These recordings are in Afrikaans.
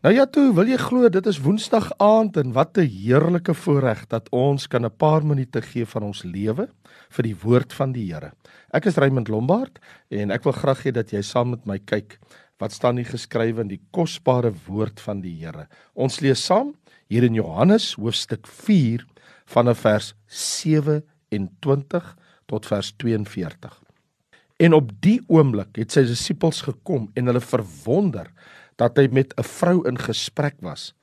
Nou ja, toe wil jy glo dit is Woensdag aand en wat 'n heerlike voorreg dat ons kan 'n paar minute gee van ons lewe vir die woord van die Here. Ek is Raymond Lombard en ek wil graag hê dat jy saam met my kyk wat staan hier geskrywe in die kosbare woord van die Here. Ons lees saam hier in Johannes hoofstuk 4 vanaf vers 27 tot vers 42. En op die oomblik het sy disippels gekom en hulle verwonder dat hy met 'n vrou in gesprek was.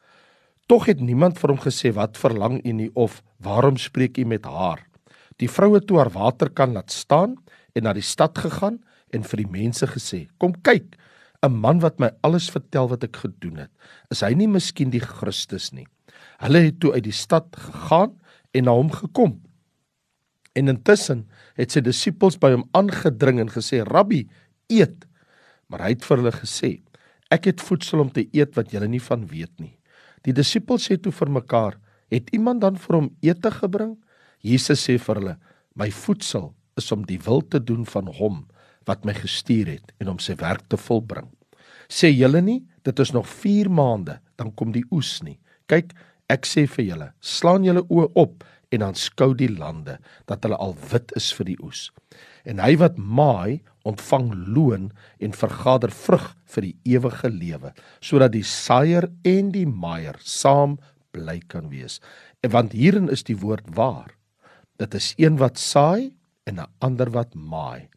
Tog het niemand vir hom gesê wat verlang u nie of waarom spreek u met haar. Die vrou het toe haar waterkan laat staan en na die stad gegaan en vir die mense gesê: "Kom kyk, 'n man wat my alles vertel wat ek gedoen het. Is hy nie miskien die Christus nie?" Hulle het toe uit die stad gegaan en na hom gekom. En intussen het sy disippels by hom aangedring en gesê: "Rabbi, eet." Maar hy het vir hulle gesê: Ek het voedsel om te eet wat julle nie van weet nie. Die disippels sê toe vir mekaar: "Het iemand dan vir hom ete gebring?" Jesus sê vir hulle: "My voedsel is om die wil te doen van hom wat my gestuur het en om sy werk te volbring." Sê julle nie, dit is nog 4 maande, dan kom die oes nie. Kyk, ek sê vir julle, slaan julle oë op en aanskou die lande dat hulle al wit is vir die oes. En hy wat maai, ontvang loon en vergader vrug vir die ewige lewe, sodat die saaier en die maaier saam bly kan wees. En want hierin is die woord waar. Dit is een wat saai en 'n ander wat maai.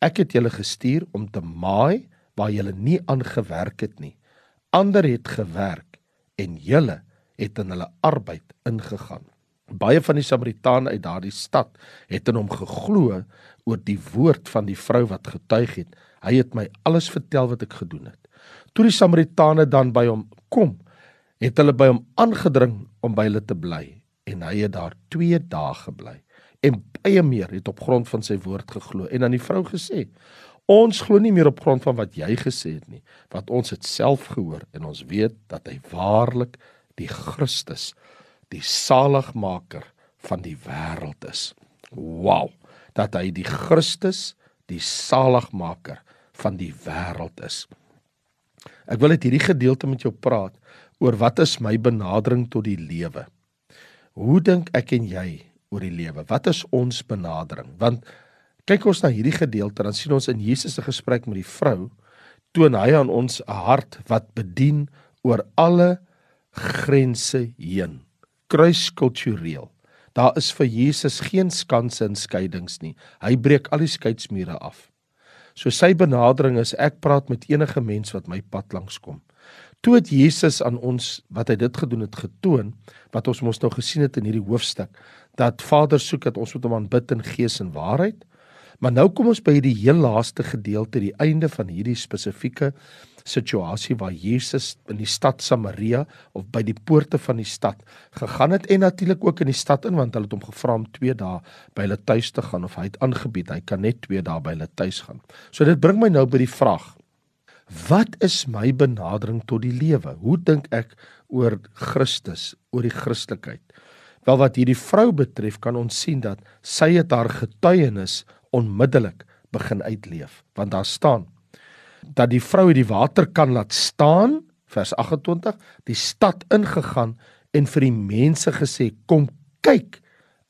Ek het julle gestuur om te maai waar julle nie aangewerk het nie. Ander het gewerk en julle het in hulle arbeid ingegaan. Baie van die Samaritane uit daardie stad het in hom geglo oor die woord van die vrou wat getuig het. Hy het my alles vertel wat ek gedoen het. Toe die Samaritane dan by hom kom, het hulle by hom aangedring om by hulle te bly en hy het daar 2 dae gebly. En baie meer het op grond van sy woord geglo en aan die vrou gesê: "Ons glo nie meer op grond van wat jy gesê het nie, want ons het self gehoor en ons weet dat hy waarlik die Christus is." Die saligmaker van die wêreld is. Wow, dat hy die Christus, die saligmaker van die wêreld is. Ek wil net hierdie gedeelte met jou praat oor wat is my benadering tot die lewe. Hoe dink ek en jy oor die lewe? Wat is ons benadering? Want kyk ons na hierdie gedeelte dan sien ons in Jesus se gesprek met die vrou toon hy aan ons 'n hart wat bedien oor alle grense heen kruiskultureel. Daar is vir Jesus geen skanse en skeidings nie. Hy breek al die skeidsmure af. So sy benadering is ek praat met enige mens wat my pad langs kom. Toe het Jesus aan ons wat hy dit gedoen het getoon wat ons mos nou gesien het in hierdie hoofstuk dat Vader soek dat ons met hom aanbid in gees en waarheid. Maar nou kom ons by die heel laaste gedeelte, die einde van hierdie spesifieke situasie waar Jesus in die stad Samaria of by die poorte van die stad gegaan het en natuurlik ook in die stad in want hulle het hom gevra om 2 dae by hulle tuis te gaan of hy het aangebied hy kan net 2 dae by hulle tuis gaan. So dit bring my nou by die vraag: Wat is my benadering tot die lewe? Hoe dink ek oor Christus, oor die Christelikheid? Wel wat hierdie vrou betref, kan ons sien dat sy het haar getuienis onmiddellik begin uitleef want daar staan dat die vrou die water kan laat staan vers 28 die stad ingegaan en vir die mense gesê kom kyk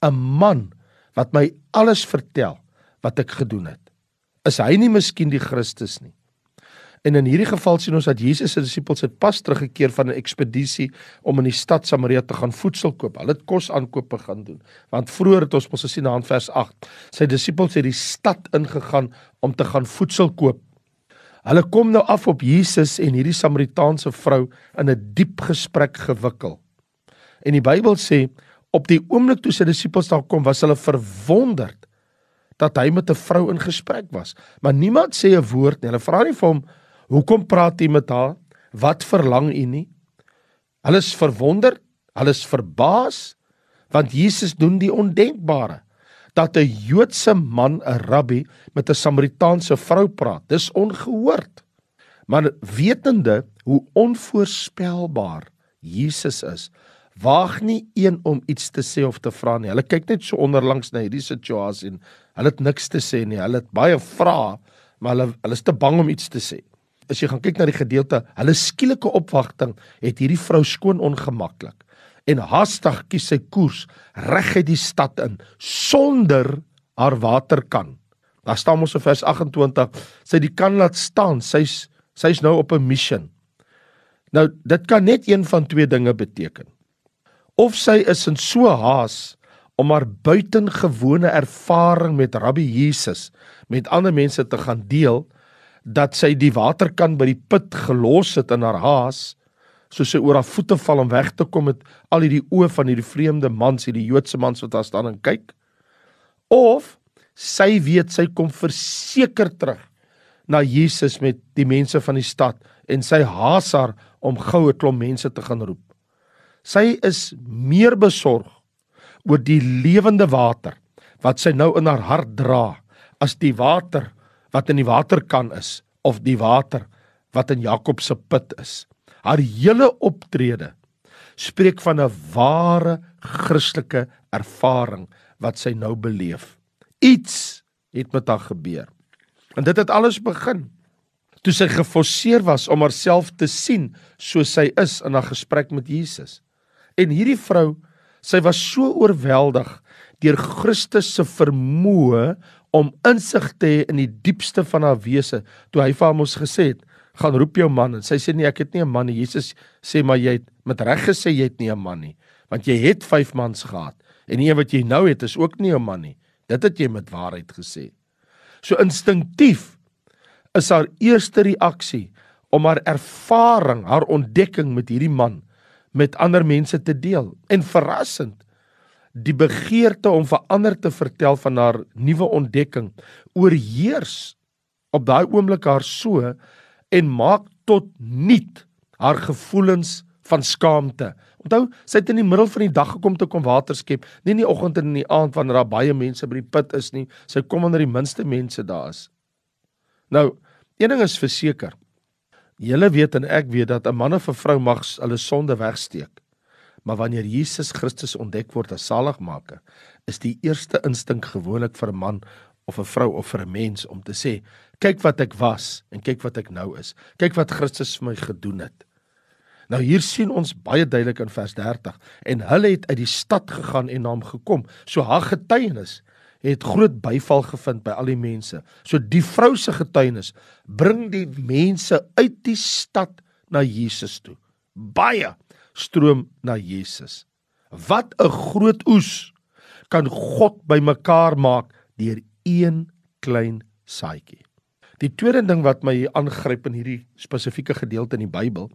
'n man wat my alles vertel wat ek gedoen het. Is hy nie miskien die Christus nie? En in hierdie geval sien ons dat Jesus se disippels het pas teruggekeer van 'n ekspedisie om in die stad Samaria te gaan voedsel koop. Hulle het kos aankope gaan doen. Want vroeër het ons mos gesien aan vers 8 sy disippels het die stad ingegaan om te gaan voedsel koop Hulle kom nou af op Jesus en hierdie Samaritaanse vrou in 'n diep gesprek gewikkel. En die Bybel sê op die oomblik toe sy disippels daar kom, was hulle verwonderd dat hy met 'n vrou in gesprek was. Maar niemand sê 'n woord nie. Hulle vra nie vir hom hoekom praat hy met haar? Wat verlang u nie? Hulle is verwonderd, hulle is verbaas want Jesus doen die ondenkbare dat 'n Joodse man, 'n rabbi met 'n Samaritaanse vrou praat. Dis ongehoord. Maar wetende hoe onvoorspelbaar Jesus is, waag nie een om iets te sê of te vra nie. Hulle kyk net so onderlangs na hierdie situasie en hulle het niks te sê nie. Hulle het baie vra, maar hulle hulle is te bang om iets te sê. as jy gaan kyk na die gedeelte, hulle skielike opwagting het hierdie vrou skoon ongemaklik. En haastig kies sy koers reg uit die stad in sonder haar waterkan. Daar staan ons in vers 28, sy die kan laat staan. Sy's sy's nou op 'n mission. Nou dit kan net een van twee dinge beteken. Of sy is in so haas om haar buitengewone ervaring met Rabbi Jesus met ander mense te gaan deel dat sy die waterkan by die put gelos het in haar haas soos sy oor haar voete val om weg te kom met al hierdie oë van hierdie vreemde mans, hierdie Joodse mans wat daar staan en kyk. Of sy weet sy kom verseker terug na Jesus met die mense van die stad en sy haas haar om goue klomp mense te gaan roep. Sy is meer besorg oor die lewende water wat sy nou in haar hart dra as die water wat in die waterkan is of die water wat in Jakob se put is. Haar hele optrede spreek van 'n ware Christelike ervaring wat sy nou beleef. Iets het met haar gebeur. En dit het alles begin toe sy geforseer was om haarself te sien soos sy is in haar gesprek met Jesus. En hierdie vrou, sy was so oorweldig deur Christus se vermoë om insig te hê in die diepste van haar wese toe hy vir haar mos gesê het gaan roep jou man en sy sê nee ek het nie 'n man nie Jesus sê maar jy het met reg gesê jy het nie 'n man nie want jy het 5 mans gehad en die een wat jy nou het is ook nie 'n man nie dit het jy met waarheid gesê so instinktief is haar eerste reaksie om haar ervaring, haar ontdekking met hierdie man met ander mense te deel. En verrassend, die begeerte om vir ander te vertel van haar nuwe ontdekking oorheers op daai oomblik haar so en maak tot nuut haar gevoelens van skaamte. Onthou, sy het in die middel van die dag gekom te kom water skep, nie in die oggend en in die aand wanneer daar baie mense by die put is nie. Sy kom wanneer die minste mense daar is. Nou, een ding is verseker. Julle weet en ek weet dat 'n man of 'n vrou mag hulle sonde wegsteek. Maar wanneer Jesus Christus ontdek word as saligmaker, is die eerste instink gewoonlik vir 'n man of 'n vrou of vir 'n mens om te sê, kyk wat ek was en kyk wat ek nou is. Kyk wat Christus vir my gedoen het. Nou hier sien ons baie duidelik in vers 30 en hulle het uit die stad gegaan en na hom gekom. So haar getuienis het groot byval gevind by al die mense. So die vrou se getuienis bring die mense uit die stad na Jesus toe. Baie stroom na Jesus. Wat 'n groot oes kan God bymekaar maak deur een klein saadjie. Die tweede ding wat my aangryp in hierdie spesifieke gedeelte in die Bybel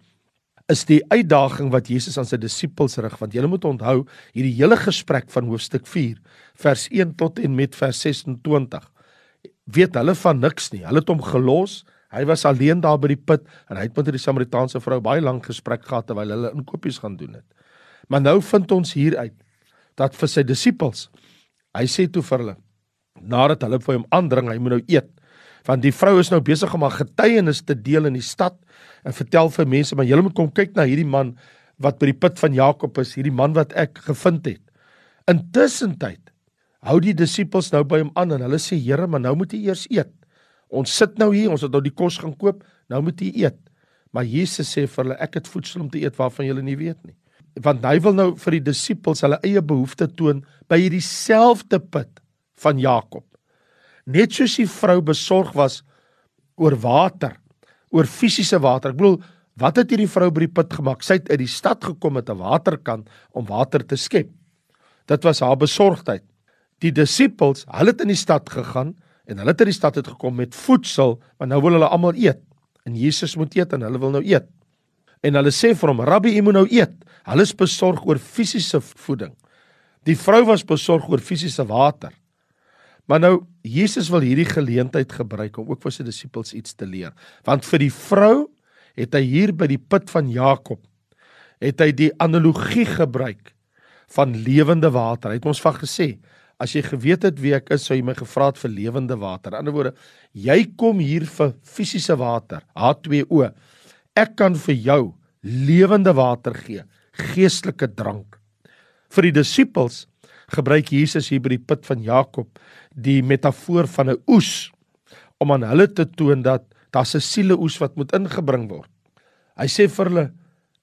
is die uitdaging wat Jesus aan sy disippels rig want julle moet onthou hierdie hele gesprek van hoofstuk 4 vers 1 tot en met vers 26 weet hulle van niks nie. Hulle het hom gelos hy was alleen daar by die put en hy het met die samaritaanse vrou baie lank gesprek gehad terwyl hulle inkopies gaan doen het. Maar nou vind ons hier uit dat vir sy disippels hy sê toe vir hulle nadat hulle vir hom aandring hy moet nou eet want die vrou is nou besig om haar getuienis te deel in die stad en vertel vir mense maar julle moet kom kyk na hierdie man wat by die put van Jakob is, hierdie man wat ek gevind het. Intussen tyd hou die disippels nou by hom aan en hulle sê Here, maar nou moet jy eers eet. Ons sit nou hier, ons het nou die kos gaan koop, nou moet jy eet. Maar Jesus sê vir hulle ek het voedsel om te eet waarvan julle nie weet nie. Want hy wil nou vir die disippels hulle eie behoeftes toon by hierdie selfde put van Jakob. Net soos die vrou besorg was oor water, oor fisiese water. Ek bedoel, wat het hierdie vrou by die put gemaak? Sy het uit die stad gekom met 'n waterkan om water te skep. Dit was haar besorgdheid. Die disippels, hulle het in die stad gegaan en hulle het uit die stad uit gekom met voedsel, want nou wil hulle almal eet. En Jesus moet eet en hulle wil nou eet. En hulle sê vir hom: "Rabbi, u moet nou eet." Hulle is besorg oor fisiese voeding. Die vrou was besorg oor fisiese water. Maar nou Jesus wil hierdie geleentheid gebruik om ook vir sy disippels iets te leer. Want vir die vrou het hy hier by die put van Jakob het hy die analogie gebruik van lewende water. Hy het ons van gesê, as jy geweet het wie ek is, sou jy my gevra het vir lewende water. In ander woorde, jy kom hier vir fisiese water, H2O. Ek kan vir jou lewende water gee, geestelike drank. Vir die disippels gebruik Jesus hier by die put van Jakob die metafoor van 'n oes om aan hulle te toon dat Daar's 'n sieleoes wat moet ingebring word. Hy sê vir hulle,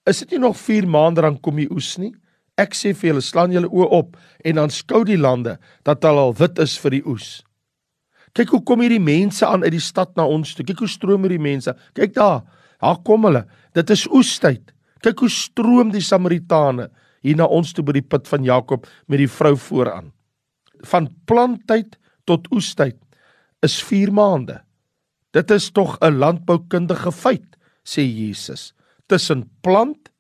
"Is dit nie nog 4 maande dan kom die oes nie? Ek sê vir julle, slaan julle oë op en dan skou die lande dat hulle al wit is vir die oes." Kyk hoe kom hierdie mense aan uit die stad na ons toe. Kyk hoe stroom hierdie mense. Kyk daar. Daar kom hulle. Dit is oestyd. Kyk hoe stroom die Samaritane hier na ons toe by die put van Jakob met die vrou vooraan. Van planttyd tot oestyd is 4 maande. Dit is tog 'n landboukundige feit, sê Jesus. Tussen plant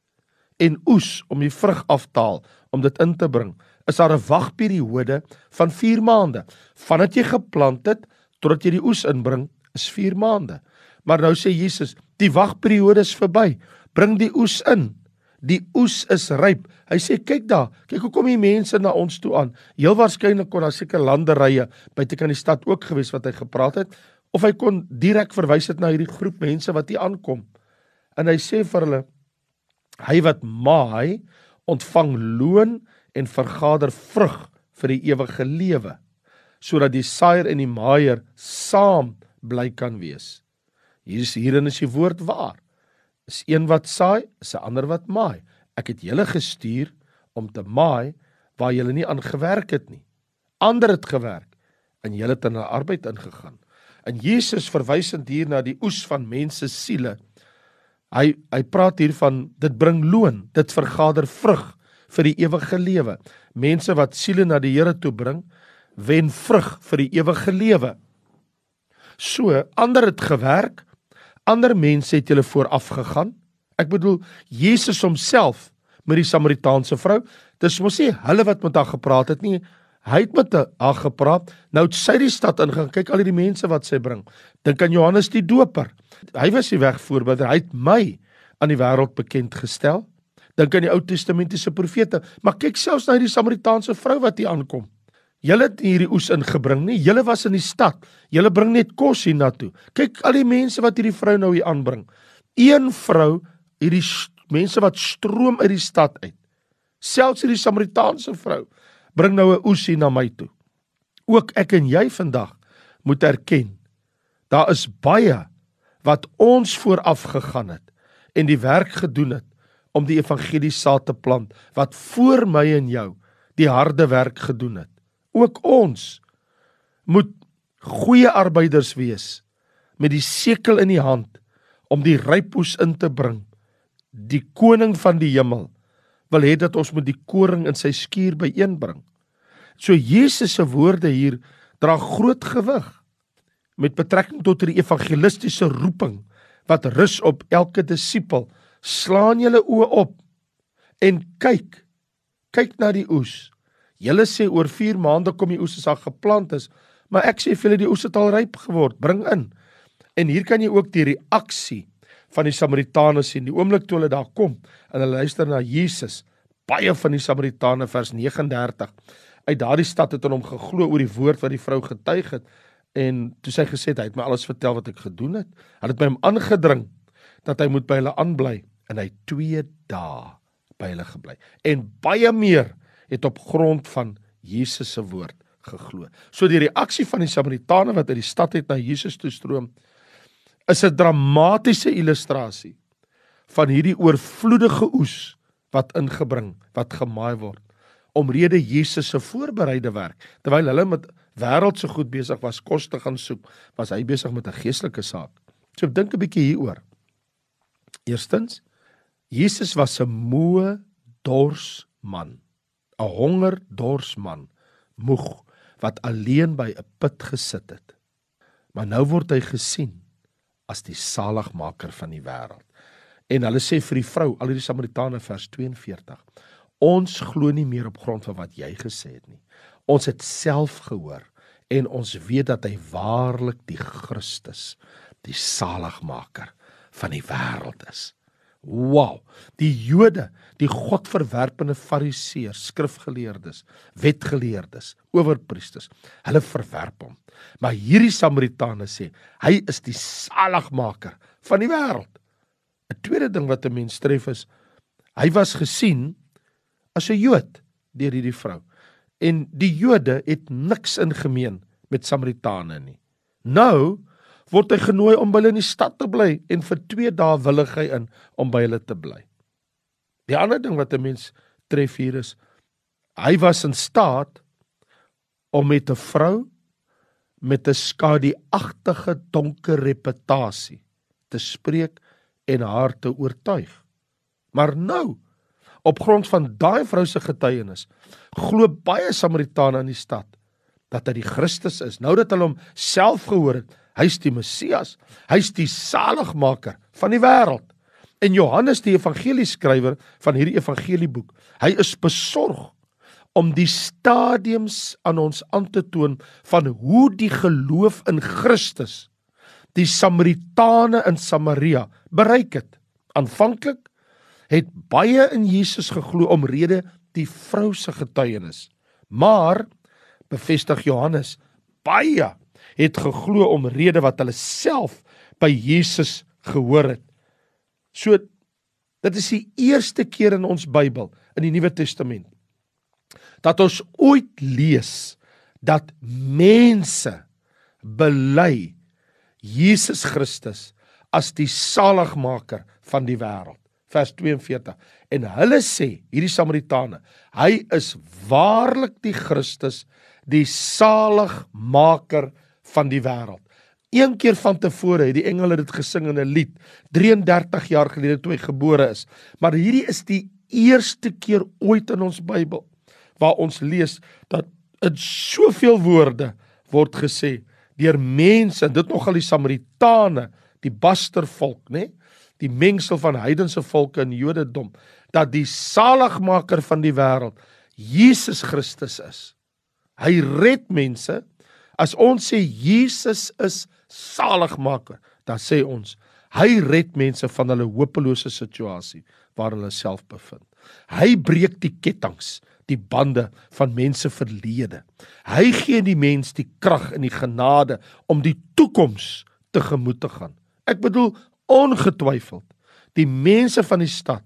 en oes om die vrug af te haal om dit in te bring, is daar 'n wagperiode van 4 maande. Vandat jy geplant het totdat jy die oes inbring, is 4 maande. Maar nou sê Jesus, die wagperiode is verby. Bring die oes in. Die oes is ryp. Hy sê kyk daar, kyk hoe kom die mense na ons toe aan. Heel waarskynlik kon daar seker landerye buite kan die stad ook gewees wat hy gepraat het of hy kon direk verwys het na hierdie groep mense wat hier aankom. En hy sê vir hulle hy wat maai ontvang loon en vergader vrug vir die ewige lewe sodat die saaier en die maaier saam bly kan wees. Hier is hierin is die woord waar is een wat saai, is 'n ander wat maai. Ek het julle gestuur om te maai waar julle nie aan gewerk het nie. Ander het gewerk en julle het in hulle arbeid ingegaan. En Jesus verwysend hier na die oes van mense siele. Hy hy praat hier van dit bring loon, dit vergader vrug vir die ewige lewe. Mense wat siele na die Here toe bring, wen vrug vir die ewige lewe. So, ander het gewerk, ander mense het julle vooraf gegaan. Ek bedoel Jesus homself met die Samaritaanse vrou. Dis mos nie hulle wat met haar gepraat het nie. Hy het met haar gepraat. Nou het sy die stad ingaan. Kyk al hierdie mense wat sy bring. Dink aan Johannes die Doper. Hy was die wegvoerbinder. Hy het my aan die wêreld bekend gestel. Dink aan die Ou Testamentiese profete. Maar kyk selfs na hierdie Samaritaanse vrou wat hier aankom. Julle het hierdie oes ingebring nie. Julle was in die stad. Julle bring net kos hiernatoe. Kyk al die mense wat hierdie vrou nou hier aanbring. Een vrou, hierdie mense wat stroom uit die stad uit. Selfs hierdie Samaritaanse vrou bring nou 'n oes hier na my toe. Ook ek en jy vandag moet erken. Daar is baie wat ons vooraf gegaan het en die werk gedoen het om die evangelie saad te plant wat voor my en jou die harde werk gedoen het. Ook ons moet goeie arbeiders wees met die sekel in die hand om die rypoes in te bring. Die koning van die hemel wil hê dat ons moet die koring in sy skuur byeenbring. So Jesus se woorde hier dra groot gewig met betrekking tot die evangelistiese roeping wat rus op elke disipel. Slaan julle oë op en kyk. Kyk na die oes. Julle sê oor 4 maande kom die oes as geplant is, maar ek sê vir julle die oes het al ryp geword, bring in. En hier kan jy ook die reaksie van die Samaritane sien. Die oomblik toe hulle daar kom en hulle luister na Jesus, baie van die Samaritane vers 39 uit daardie stad het aan hom geglo oor die woord wat die vrou getuig het en toe sy gesê het hy het my alles vertel wat ek gedoen het. Hulle het by hom aangedring dat hy moet by hulle aanbly en hy 2 dae by hulle gebly. En baie meer het op grond van Jesus se woord geglo. So die reaksie van die Samaritane wat uit die stad het na Jesus toe stroom is 'n dramatiese illustrasie van hierdie oorvloedige oes wat ingebring, wat gemaai word omrede Jesus se voorbereide werk. Terwyl hulle met wêreldse goed besig was, kos te gaan soek, was hy besig met 'n geestelike saak. So dink 'n bietjie hieroor. Eerstens, Jesus was 'n moe, dors man. 'n honger dors man, moeg wat alleen by 'n put gesit het. Maar nou word hy gesien as die saligmaker van die wêreld. En hulle sê vir die vrou, al hierdie Samaritane vers 42. Ons glo nie meer op grond van wat jy gesê het nie. Ons het self gehoor en ons weet dat hy waarlik die Christus, die saligmaker van die wêreld is. Wow, die Jode, die godverwerpende fariseërs, skrifgeleerdes, wetgeleerdes, owerpriesters, hulle verwerp hom. Maar hierdie Samaritane sê, hy is die saligmaker van die wêreld. 'n Tweede ding wat 'n mens tref is, hy was gesien as 'n Jood deur hierdie vrou. En die Jode het niks in gemeen met Samaritane nie. Nou word hy genooi om by hulle in die stad te bly en vir 2 dae willig hy in om by hulle te bly. Die ander ding wat 'n mens tref hier is hy was in staat om met 'n vrou met 'n skaduagtige donker reputasie te spreek en haar te oortuig. Maar nou, op grond van daai vrou se getuienis, glo baie Samaritane in die stad dat hy die Christus is. Nou dat hulle hom self gehoor het, hy's die Messias, hy's die saligmaker van die wêreld. En Johannes die evangelieskrywer van hierdie evangelieboek, hy is besorg om die stadiums aan ons aan te toon van hoe die geloof in Christus die Samaritane in Samaria bereik het. Aanvanklik het baie in Jesus geglo omrede die vrou se getuienis. Maar bevestig Johannes, baie het geglo omrede wat hulle self by Jesus gehoor het. So dit is die eerste keer in ons Bybel in die Nuwe Testament dat ons ooit lees dat mense bely Jesus Christus as die saligmaker van die wêreld. Vers 42. En hulle sê, hierdie Samaritane, hy is waarlik die Christus, die saligmaker van die wêreld. Een keer van tevore het die engele dit gesing in 'n lied 33 jaar gelede toe hy gebore is. Maar hierdie is die eerste keer ooit in ons Bybel waar ons lees dat in soveel woorde word gesê deur mense, dit nogal die Samaritane, die bastervolk, nê? Die mengsel van heidense volke en Jodendom, dat die saligmaker van die wêreld Jesus Christus is. Hy red mense. As ons sê Jesus is saligmaker, dan sê ons hy red mense van hulle hopelose situasie waar hulle self bevind. Hy breek die kettinge, die bande van mense verlede. Hy gee die mens die krag en die genade om die toekoms tegemoet te gaan. Ek bedoel ongetwyfeld die mense van die stad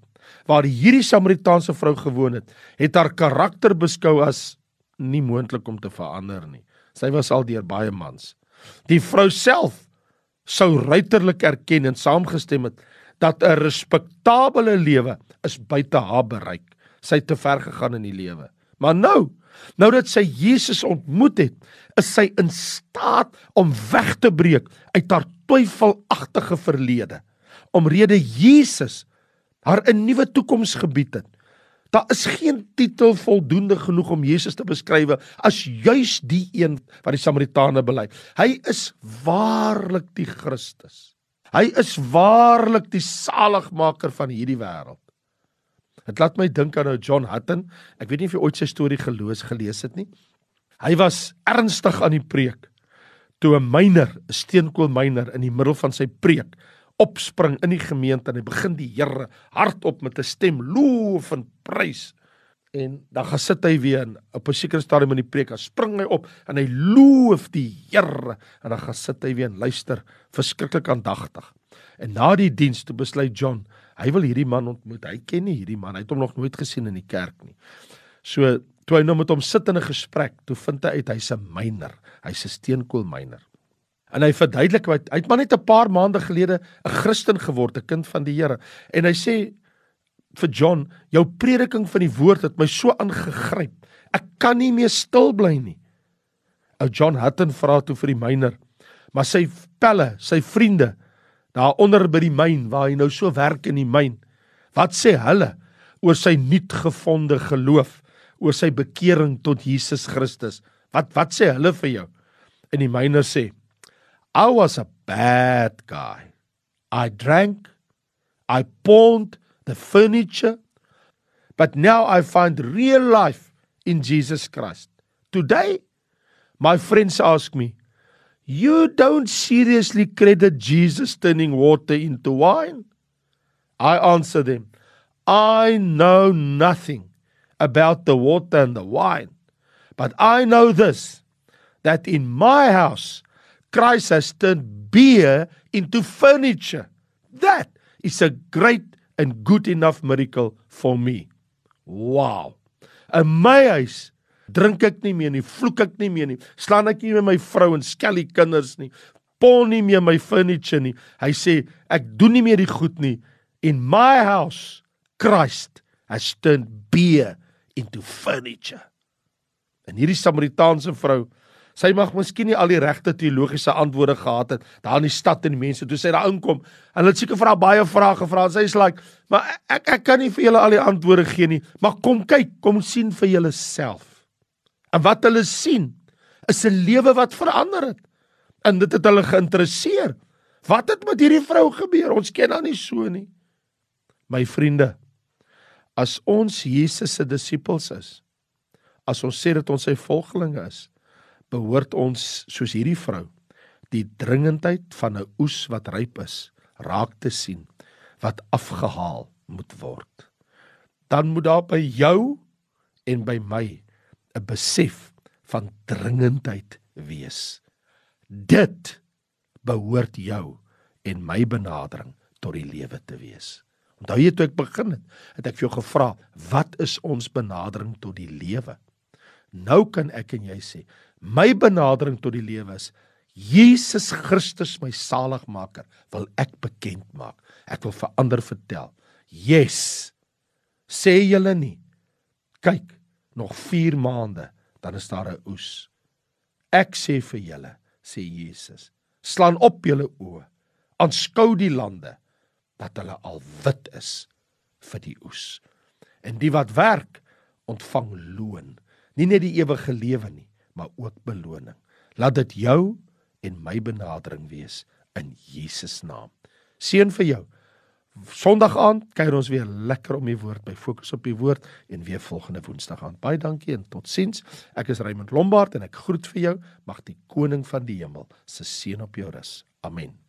waar hierdie Samaritaanse vrou gewoon het, het haar karakter beskou as nie moontlik om te verander nie. Sy was al deur baie mans. Die vrou self sou ruiterlik erken en saamgestem het dat 'n respektabele lewe is buite haar bereik. Sy het te ver gegaan in die lewe. Maar nou, nou dat sy Jesus ontmoet het, is sy in staat om weg te breek uit haar twyfelagtige verlede. Omrede Jesus haar 'n nuwe toekoms gebied het. Daar is geen titel voldoende genoeg om Jesus te beskryf as juis die een wat die Samaritane bely. Hy is waarlik die Christus. Hy is waarlik die saligmaker van hierdie wêreld. Dit laat my dink aan ou John Hutton. Ek weet nie of jy ooit sy storie geloos gelees het nie. Hy was ernstig aan die preek toe 'n myner, 'n steenkoolmyner in die middel van sy preek opspring in die gemeente en hy begin die Here hardop met 'n stem loof en prys. En dan gaan sit hy weer in op 'n sekere stadium in die preek, dan spring hy op en hy loof die Here en dan gaan sit hy weer en luister verskriklik aandagtig. En na die diens toe besluit John, hy wil hierdie man ontmoet. Hy ken nie hierdie man, hy het hom nog nooit gesien in die kerk nie. So toe hy nou met hom sit in 'n gesprek, toe vind hy uit hy's 'n myner. Hy's 'n steenkoolmyner. En hy verduidelik hy het maar net 'n paar maande gelede 'n Christen geword, 'n kind van die Here. En hy sê vir John, jou prediking van die woord het my so aangegryp. Ek kan nie meer stil bly nie. Ou John Hutton vra toe vir die myner, maar sy pelle, sy vriende daar onder by die myn waar hy nou so werk in die myn. Wat sê hulle oor sy nuutgevonde geloof, oor sy bekering tot Jesus Christus? Wat wat sê hulle vir jou? En die myner sê, I was a bad guy. I drank, I pawned the furniture, but now I find real life in Jesus Christ. Today, my friends ask me, You don't seriously credit Jesus turning water into wine? I answer them, I know nothing about the water and the wine, but I know this that in my house Christ has turned beer into furniture. That is a great and good enough miracle for me. Wow. In my huis drink ek nie meer nie, vloek ek nie meer nie, slaan ek nie met my vrou en skel die kinders nie, spoil nie meer my furniture nie. Hy sê ek doen nie meer die goed nie. In my house Christ has turned beer into furniture. En hierdie Samaritaanse vrou Sy mag miskien nie al die regte teologiese antwoorde gehad het daar in die stad en die mense toe sy daar inkom. En hulle het seker vir haar baie vrae gevra. Sy sê like, "Maar ek ek kan nie vir julle al die antwoorde gee nie, maar kom kyk, kom sien vir julleself." En wat hulle sien is 'n lewe wat verander het. En dit het hulle geïnteresseer. Wat het met hierdie vrou gebeur? Ons ken haar nie so nie. My vriende, as ons Jesus se disippels is, as ons sê dat ons sy volgelinge is, behoort ons soos hierdie vrou die dringendheid van 'n oes wat ryp is raak te sien wat afgehaal moet word. Dan moet daar by jou en by my 'n besef van dringendheid wees. Dit behoort jou en my benadering tot die lewe te wees. Onthou jy toe ek begin het het ek vir jou gevra wat is ons benadering tot die lewe? Nou kan ek en jy sê my benadering tot die lewe is Jesus Christus my saligmaker wil ek bekend maak. Ek wil vir ander vertel. Yes. Sê julle nie. Kyk, nog 4 maande dan is daar 'n oes. Ek sê vir julle, sê Jesus, slaan op julle oë. Aanskou die lande dat hulle al wit is vir die oes. En die wat werk, ontvang loon. Nie net die ewige lewe nie, maar ook beloning. Laat dit jou en my benadering wees in Jesus naam. Seën vir jou. Sondag aand kuier ons weer lekker om die woord by fokus op die woord en weer volgende woensdag aand. Baie dankie en totsiens. Ek is Raymond Lombard en ek groet vir jou. Mag die koning van die hemel se seën op jou rus. Amen.